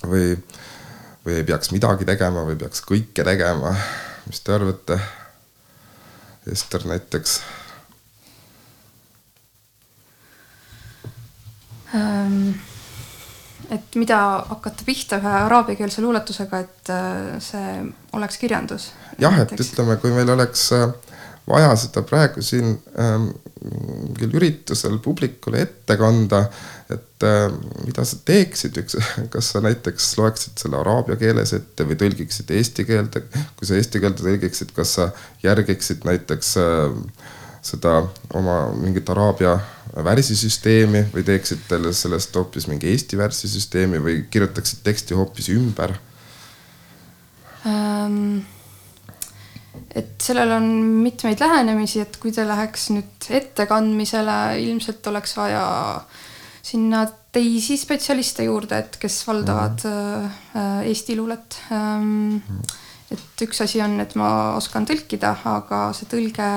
S1: või, või ei peaks midagi tegema või peaks kõike tegema. mis te arvate? Ester näiteks
S3: ähm,. et mida hakata pihta ühe araabiakeelse luuletusega, et äh, see oleks kirjandus?
S1: jah, et ütleme, kui meil oleks äh, vaja seda praegu siin ähm, mingil üritusel publikule ette kanda, et äh, mida sa teeksid, üks, kas sa näiteks loeksid selle araabia keeles ette või tõlgiksid eesti keelde, kui sa eesti keelde tõlgiksid, kas sa järgiksid näiteks äh, seda oma mingit araabia värsisüsteemi või teeksid talle sellest hoopis mingi eesti värsisüsteemi või kirjutaksid teksti hoopis ümber
S3: um...? Et sellel on mitmeid lähenemisi, et kui ta läheks nüüd ettekandmisele, ilmselt oleks vaja sinna teisi spetsialiste juurde, et kes valdavad mm -hmm. Eesti luulet ähm,. et üks asi on, et ma oskan tõlkida, aga see tõlge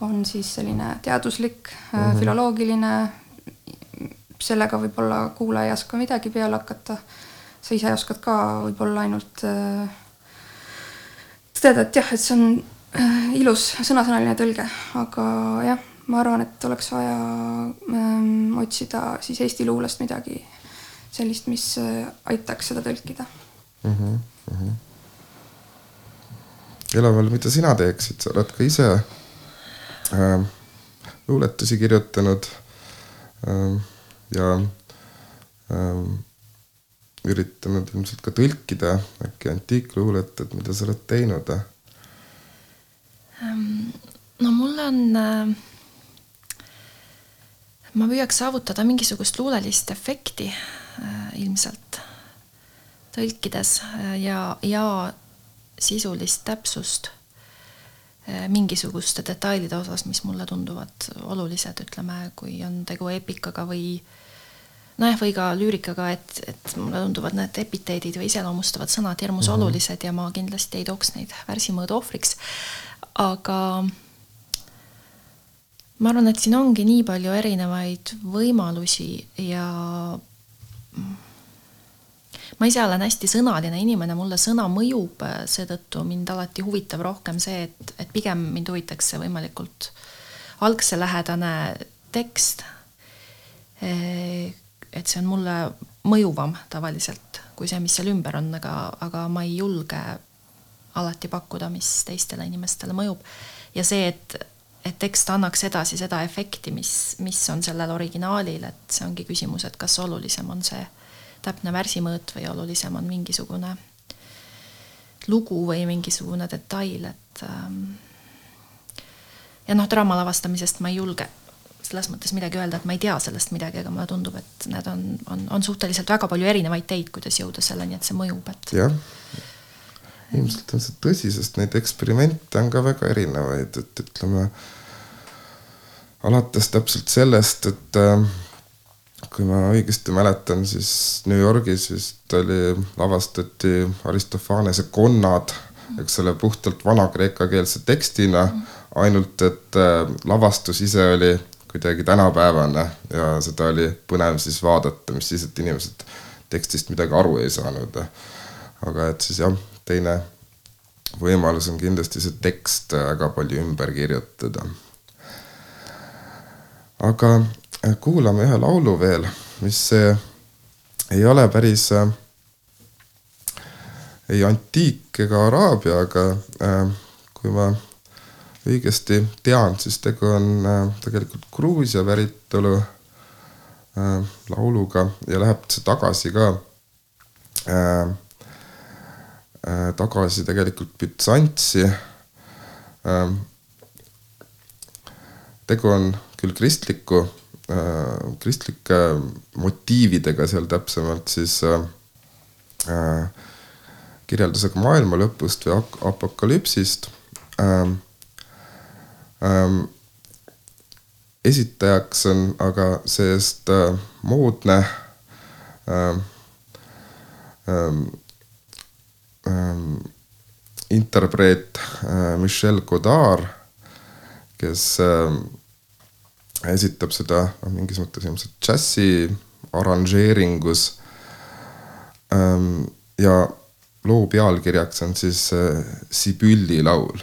S3: on siis selline teaduslik mm, -hmm. filoloogiline. sellega võib-olla kuulaja ei oska midagi peale hakata. sa ise oskad ka võib-olla ainult äh, tõdeda, et jah, et see on äh, ilus sõnasõnaline tõlge, aga jah, ma arvan, et oleks vaja ähm, otsida siis Eesti luulest midagi sellist, mis äh, aitaks seda tõlkida mm. -hmm, mm -hmm.
S1: Elaval, mida sina teeksid, sa oled ka ise äh, luuletusi kirjutanud äh, ja äh, üritanud ilmselt ka tõlkida äkki antiikluulet, et mida sa oled teinud?
S2: Ehm, no mul on, äh, ma püüaks saavutada mingisugust luulelist efekti äh, ilmselt. tõlkides ja, ja sisulist täpsust mingisuguste detailide osas, mis mulle tunduvad olulised, ütleme, kui on tegu epikaga või nojah, või ka lüürikaga, et, et mulle tunduvad need epiteedid või iseloomustavad sõnad hirmus mm -hmm. olulised ja ma kindlasti ei tooks neid värsimõõdu ohvriks. aga ma arvan, et siin ongi nii palju erinevaid võimalusi ja ma ise olen hästi sõnaline inimene, mulle sõna mõjub, seetõttu mind alati huvitab rohkem see, et, et pigem mind huvitaks see võimalikult algselähedane tekst. Et see on mulle mõjuvam tavaliselt kui see, mis seal ümber on, aga, aga ma ei julge alati pakkuda, mis teistele inimestele mõjub. ja see, et, et tekst annaks edasi seda efekti, mis, mis on sellel originaalil, et see ongi küsimus, et kas olulisem on see täpne värsimõõt või olulisem on mingisugune lugu või mingisugune detail, et ähm, ja noh, draama lavastamisest ma ei julge selles mõttes midagi öelda, et ma ei tea sellest midagi, aga mulle tundub, et need on, on, on suhteliselt väga palju erinevaid teid, kuidas jõuda selleni, et see mõjub, et.
S1: jah, ilmselt on see tõsi, sest neid eksperimente on ka väga erinevaid, et ütleme alates täpselt sellest, et äh, kui ma õigesti mäletan, siis New Yorgis vist oli, lavastati Aristofanese konnad, eks ole, puhtalt vana-kreekakeelse tekstina, ainult et äh, lavastus ise oli kuidagi tänapäevane ja seda oli põnev siis vaadata, mis siis, et inimesed tekstist midagi aru ei saanud. aga et siis jah, teine võimalus on kindlasti see tekst väga palju ümber kirjutada. aga kuulame ühe laulu veel, mis ei ole päris äh, ei antiik ega araabia, aga äh, kui ma õigesti tean, siis tegu on äh, tegelikult Gruusia päritolu lauluga ja läheb see tagasi ka tagasi tegelikult Bütsantsi. tegu on küll kristliku äh, kristlike motiividega seal täpsemalt siis äh, äh, kirjeldusega maailma lõpust või apokalüpsist ähm,. Ähm, esitajaks on aga see-eest äh, moodne äh, äh, äh, interpreet äh, Michel Godard, kes äh, esitab seda noh, mingis mõttes ilmselt džässi arranžeeringus. ja loo pealkirjaks on siis äh, Sibülli laul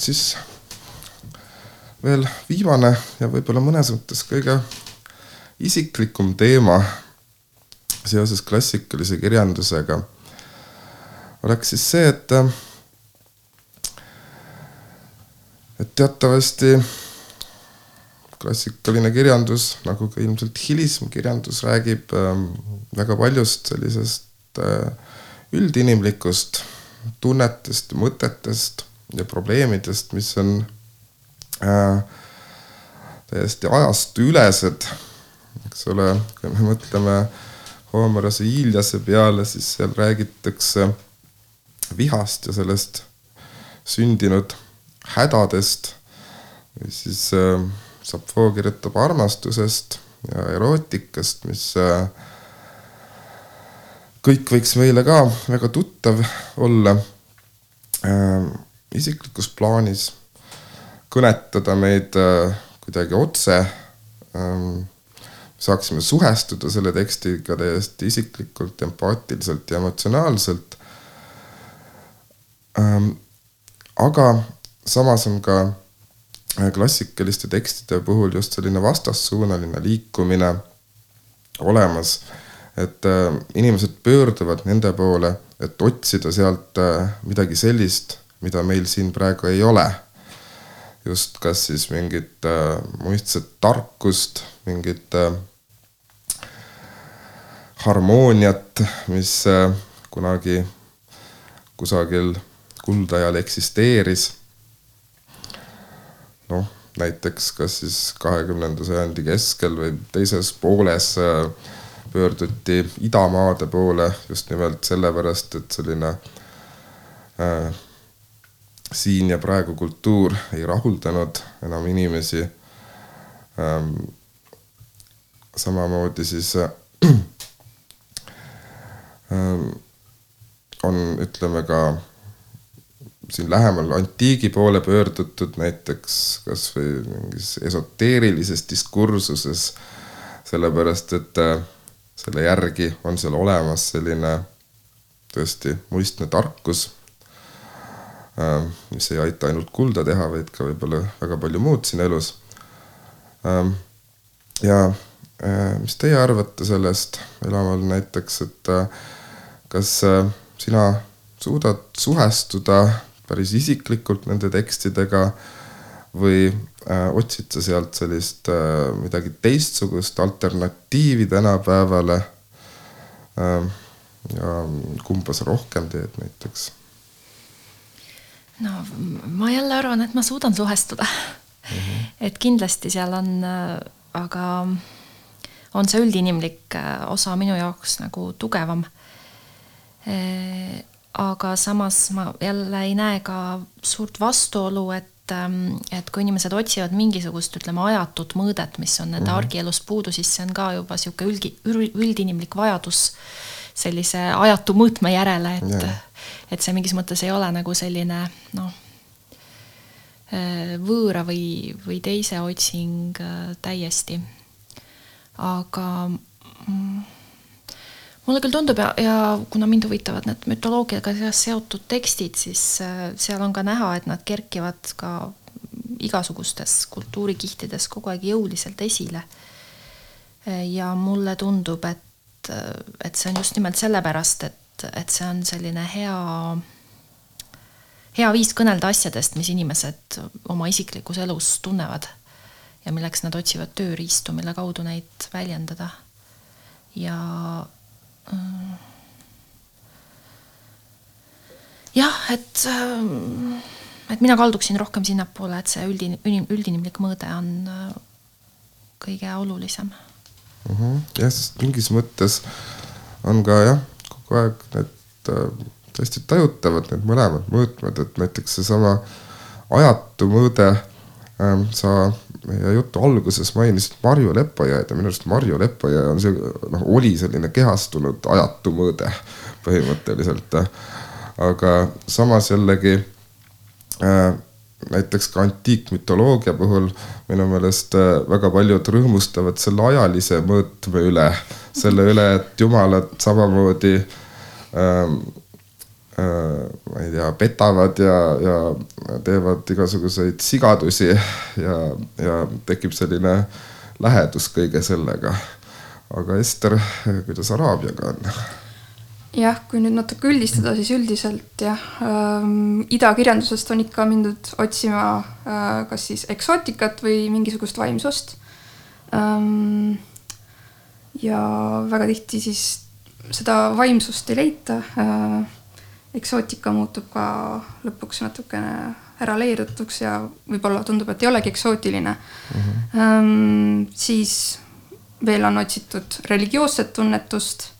S1: siis veel viimane ja võib-olla mõnes mõttes kõige isiklikum teema seoses klassikalise kirjandusega oleks siis see, et et teatavasti klassikaline kirjandus, nagu ka ilmselt hilisem kirjandus, räägib äh, väga paljust sellisest äh, üldinimlikust tunnetest, mõtetest ja probleemidest, mis on äh, täiesti ajastuülesed, eks ole, kui me mõtleme Homerose Iiliase peale, siis seal räägitakse vihast ja sellest sündinud hädadest. Siis äh, Sapfo kirjutab armastusest ja erootikast, mis äh, kõik võiks meile ka väga tuttav olla. Äh, isiklikus plaanis, kõnetada meid äh, kuidagi otse ähm,. saaksime suhestuda selle tekstiga täiesti isiklikult, empaatiliselt ja emotsionaalselt ähm,. aga samas on ka äh, klassikaliste tekstide puhul just selline vastassuunaline liikumine olemas. et äh, inimesed pöörduvad nende poole, et otsida sealt midagi sellist, mida meil siin praegu ei ole. just kas siis mingit äh, muistset tarkust, mingit äh, harmooniat, mis äh, kunagi kusagil kuldajal eksisteeris noh, näiteks kas siis kahekümnenda sajandi keskel või teises pooles äh, pöörduti idamaade poole just nimelt sellepärast, et selline äh, siin ja praegu kultuur ei rahuldanud enam inimesi ähm,. samamoodi siis äh, äh, on, ütleme ka siin lähemal antiigi poole pöördutud näiteks kasvõi mingis esoteerilises diskursuses. sellepärast, et äh, selle järgi on seal olemas selline tõesti muistne tarkus, mis ei aita ainult kulda teha, vaid ka võib-olla väga palju muud siin elus. Ähm, ja äh, mis teie arvate sellest, Elamal näiteks, et kas sina suudad suhestuda päris isiklikult nende tekstidega või äh, otsid sa sealt sellist äh, midagi teistsugust alternatiivi tänapäevale äh,? ja kumba sa rohkem teed näiteks?
S2: No ma jälle arvan, et ma suudan suhestuda mm. -hmm. et kindlasti seal on, äh, aga on see üldinimlik äh, osa minu jaoks nagu tugevam äh, aga samas ma jälle ei näe ka suurt vastuolu, et ähm, et kui inimesed otsivad mingisugust, ütleme, ajatut mõõdet, mis on nende mm -hmm. argielust puudu, siis see on ka juba niisugune ülgi, üldinimlik vajadus sellise ajatu mõõtme järele, et yeah. Et see mingis mõttes ei ole nagu selline noh, äh, võõra või, või teise otsing äh, täiesti. aga mulle küll tundub ja, ja kuna mind huvitavad need mütoloogiaga seotud tekstid, siis äh, seal on ka näha, et nad kerkivad ka igasugustes kultuurikihtides kogu aeg jõuliselt esile. ja mulle tundub, et, et see on just nimelt sellepärast, et, et see on selline hea, hea viis kõnelda asjadest, mis inimesed oma isiklikus elus tunnevad ja milleks nad otsivad tööriistu, mille kaudu neid väljendada. ja Äh. jah, et, äh, et mina kalduksin rohkem sinnapoole, et see üldin-, üldinimlik mõõde on äh, kõige olulisem
S1: mm. -hmm. jah, sest mingis mõttes on ka jah, kogu aeg need äh, täiesti tajutavad need mõlemad mõõtmed, et näiteks seesama ajatu mõõde äh,, sa meie jutu alguses mainisid Marju Lepajõed ja minu arust Marju Lepajõe on see, noh, oli selline kehastunud ajatu mõõde põhimõtteliselt. aga samas jällegi äh, näiteks ka antiikmütoloogia puhul minu meelest äh, väga paljud rõõmustavad selle ajalise mõõtme üle, selle üle, et jumalad samamoodi ähm, äh, ma ei ma ei tea, petavad ja, ja teevad igasuguseid sigadusi ja, ja tekib selline lähedus kõige sellega. aga Ester, kuidas Araabiaga on?
S3: jah, kui nüüd natuke üldistada, siis üldiselt jah ähm,, idakirjandusest on ikka mindud otsima äh, kas siis eksootikat või mingisugust vaimsust ähm,. ja väga tihti siis seda vaimsust ei leita äh,. eksootika muutub ka lõpuks natukene ära leedutuks ja võib-olla tundub, et ei olegi eksootiline mm. -hmm. Siis veel on otsitud religioosset tunnetust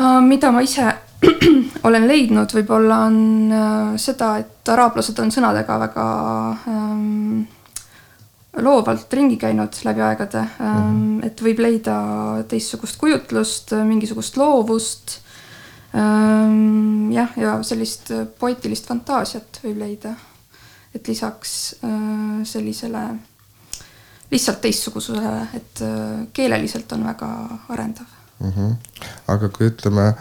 S3: äh,. mida ma ise olen leidnud, võib-olla on äh, seda, et araablased on sõnadega väga ähm, loovalt ringi käinud läbi aegade mm, -hmm. et võib leida teistsugust kujutlust, mingisugust loovust. Ähm, jah, ja sellist poeetilist fantaasiat võib leida. et lisaks äh, sellisele lihtsalt teistsugususele, et äh, keeleliselt on väga arendav
S1: mm. -hmm. aga kui ütleme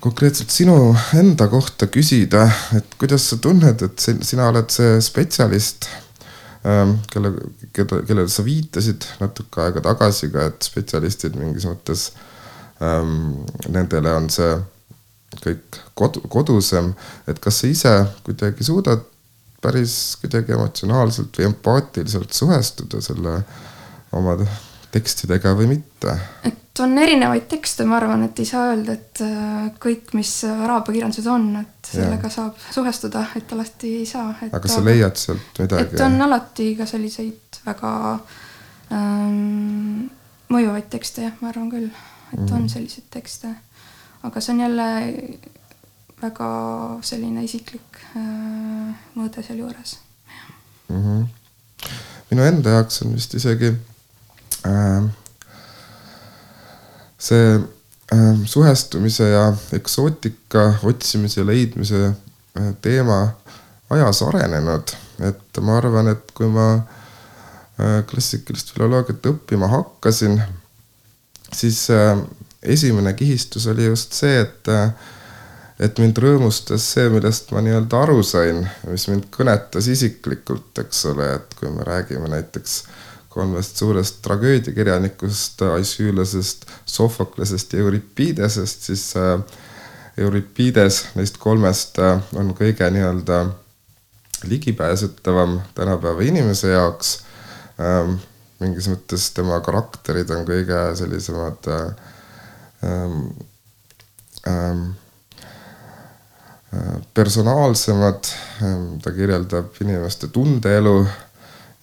S1: konkreetselt sinu enda kohta küsida, et kuidas sa tunned, et sina oled see spetsialist kelle, keda, kellele sa viitasid natuke aega tagasi ka, et spetsialistid mingis mõttes ähm,, nendele on see kõik kodu, kodusem, et kas sa ise kuidagi suudad päris kuidagi emotsionaalselt või empaatiliselt suhestuda selle oma tekstidega või mitte?
S3: et on erinevaid tekste, ma arvan, et ei saa öelda, et äh, kõik, mis araabia kirjandused on, et sellega ja. saab suhestuda, et alati ei saa.
S1: aga sa leiad sealt midagi?
S3: et on alati ka selliseid väga ähm, mõjuvaid tekste, jah, ma arvan küll, et mm. on mhm. selliseid tekste. aga see on jälle väga selline isiklik äh, mõõde sealjuures
S1: mm. -hmm. minu enda jaoks on vist isegi äh, see suhestumise ja eksootika otsimise leidmise äh, teema ajas arenenud, et ma arvan, et kui ma äh, klassikalist filoloogiat õppima hakkasin, siis äh, esimene kihistus oli just see, et et mind rõõmustas see, millest ma nii-öelda aru sain, mis mind kõnetas isiklikult, eks ole, et kui me räägime näiteks äh, kolmest suurest tragöödiakirjanikust, Aisüülasest, Sofoklesest ja Euripidesest, siis äh, Euripides neist kolmest äh, on kõige nii-öelda ligipääsetavam tänapäeva inimese jaoks. Ähm, mingis mõttes tema karakterid on kõige sellisemad ähm, ähm, äh, personaalsemad, ta kirjeldab inimeste tundeelu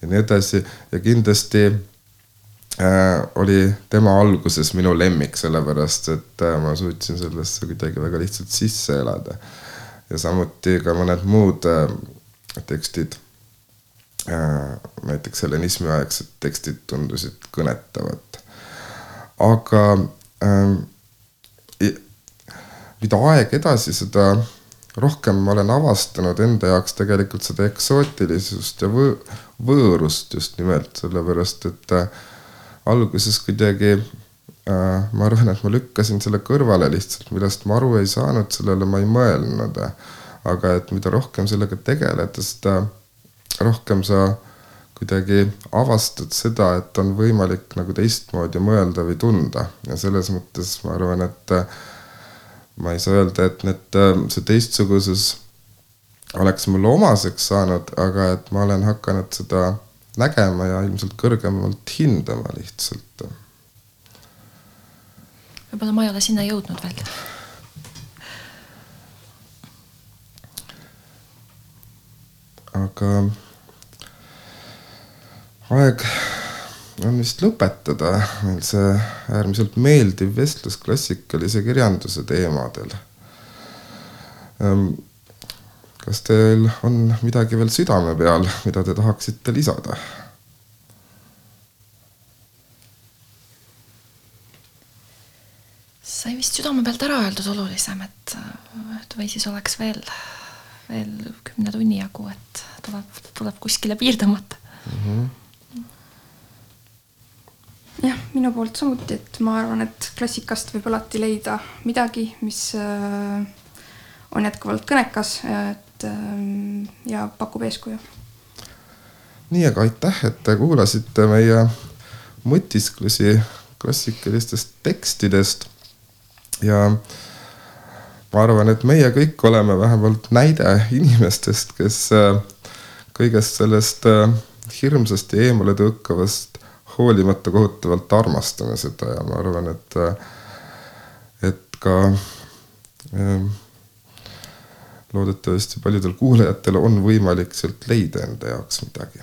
S1: ja nii edasi ja kindlasti äh, oli tema alguses minu lemmik, sellepärast et äh, ma suutsin sellesse kuidagi väga lihtsalt sisse elada. ja samuti ka mõned muud äh, tekstid äh,, näiteks helenismi aegsed tekstid tundusid kõnetavat. aga äh, mida aeg edasi, seda rohkem ma olen avastanud enda jaoks tegelikult seda eksootilisust ja võ võõrust just nimelt, sellepärast et äh, alguses kuidagi äh, ma arvan, et ma lükkasin selle kõrvale lihtsalt, millest ma aru ei saanud, sellele ma ei mõelnud. aga et mida rohkem sellega tegeleda, seda rohkem sa kuidagi avastad seda, et on võimalik nagu teistmoodi mõelda või tunda ja selles mõttes ma arvan, et äh, ma ei saa öelda, et need, see teistsugusus oleks mulle omaseks saanud, aga et ma olen hakanud seda nägema ja ilmselt kõrgemalt hindama lihtsalt.
S2: võib-olla ma ei ole sinna jõudnud veel.
S1: aga aeg on vist lõpetada meil see äärmiselt meeldiv vestlus klassikalise kirjanduse teemadel. Kas teil on midagi veel südame peal, mida te tahaksite lisada?
S2: sai vist südame pealt ära öeldud olulisem, et, et või siis oleks veel, veel kümne tunni jagu, et tuleb, tuleb kuskile piir tõmmata mm. -hmm
S3: jah, minu poolt samuti, et ma arvan, et klassikast võib alati leida midagi, mis äh, on jätkuvalt kõnekas, et ähm, ja pakub eeskuju.
S1: nii, aga aitäh, et te kuulasite meie mõtisklusi klassikalistest tekstidest. ja ma arvan, et meie kõik oleme vähemalt näide inimestest, kes äh, kõigest sellest äh, hirmsast ja eemale tõukavast hoolimata kohutavalt armastame seda ja ma arvan, et, äh, et ka loodetavasti paljudel kuulajatel on võimalik sealt leida enda jaoks midagi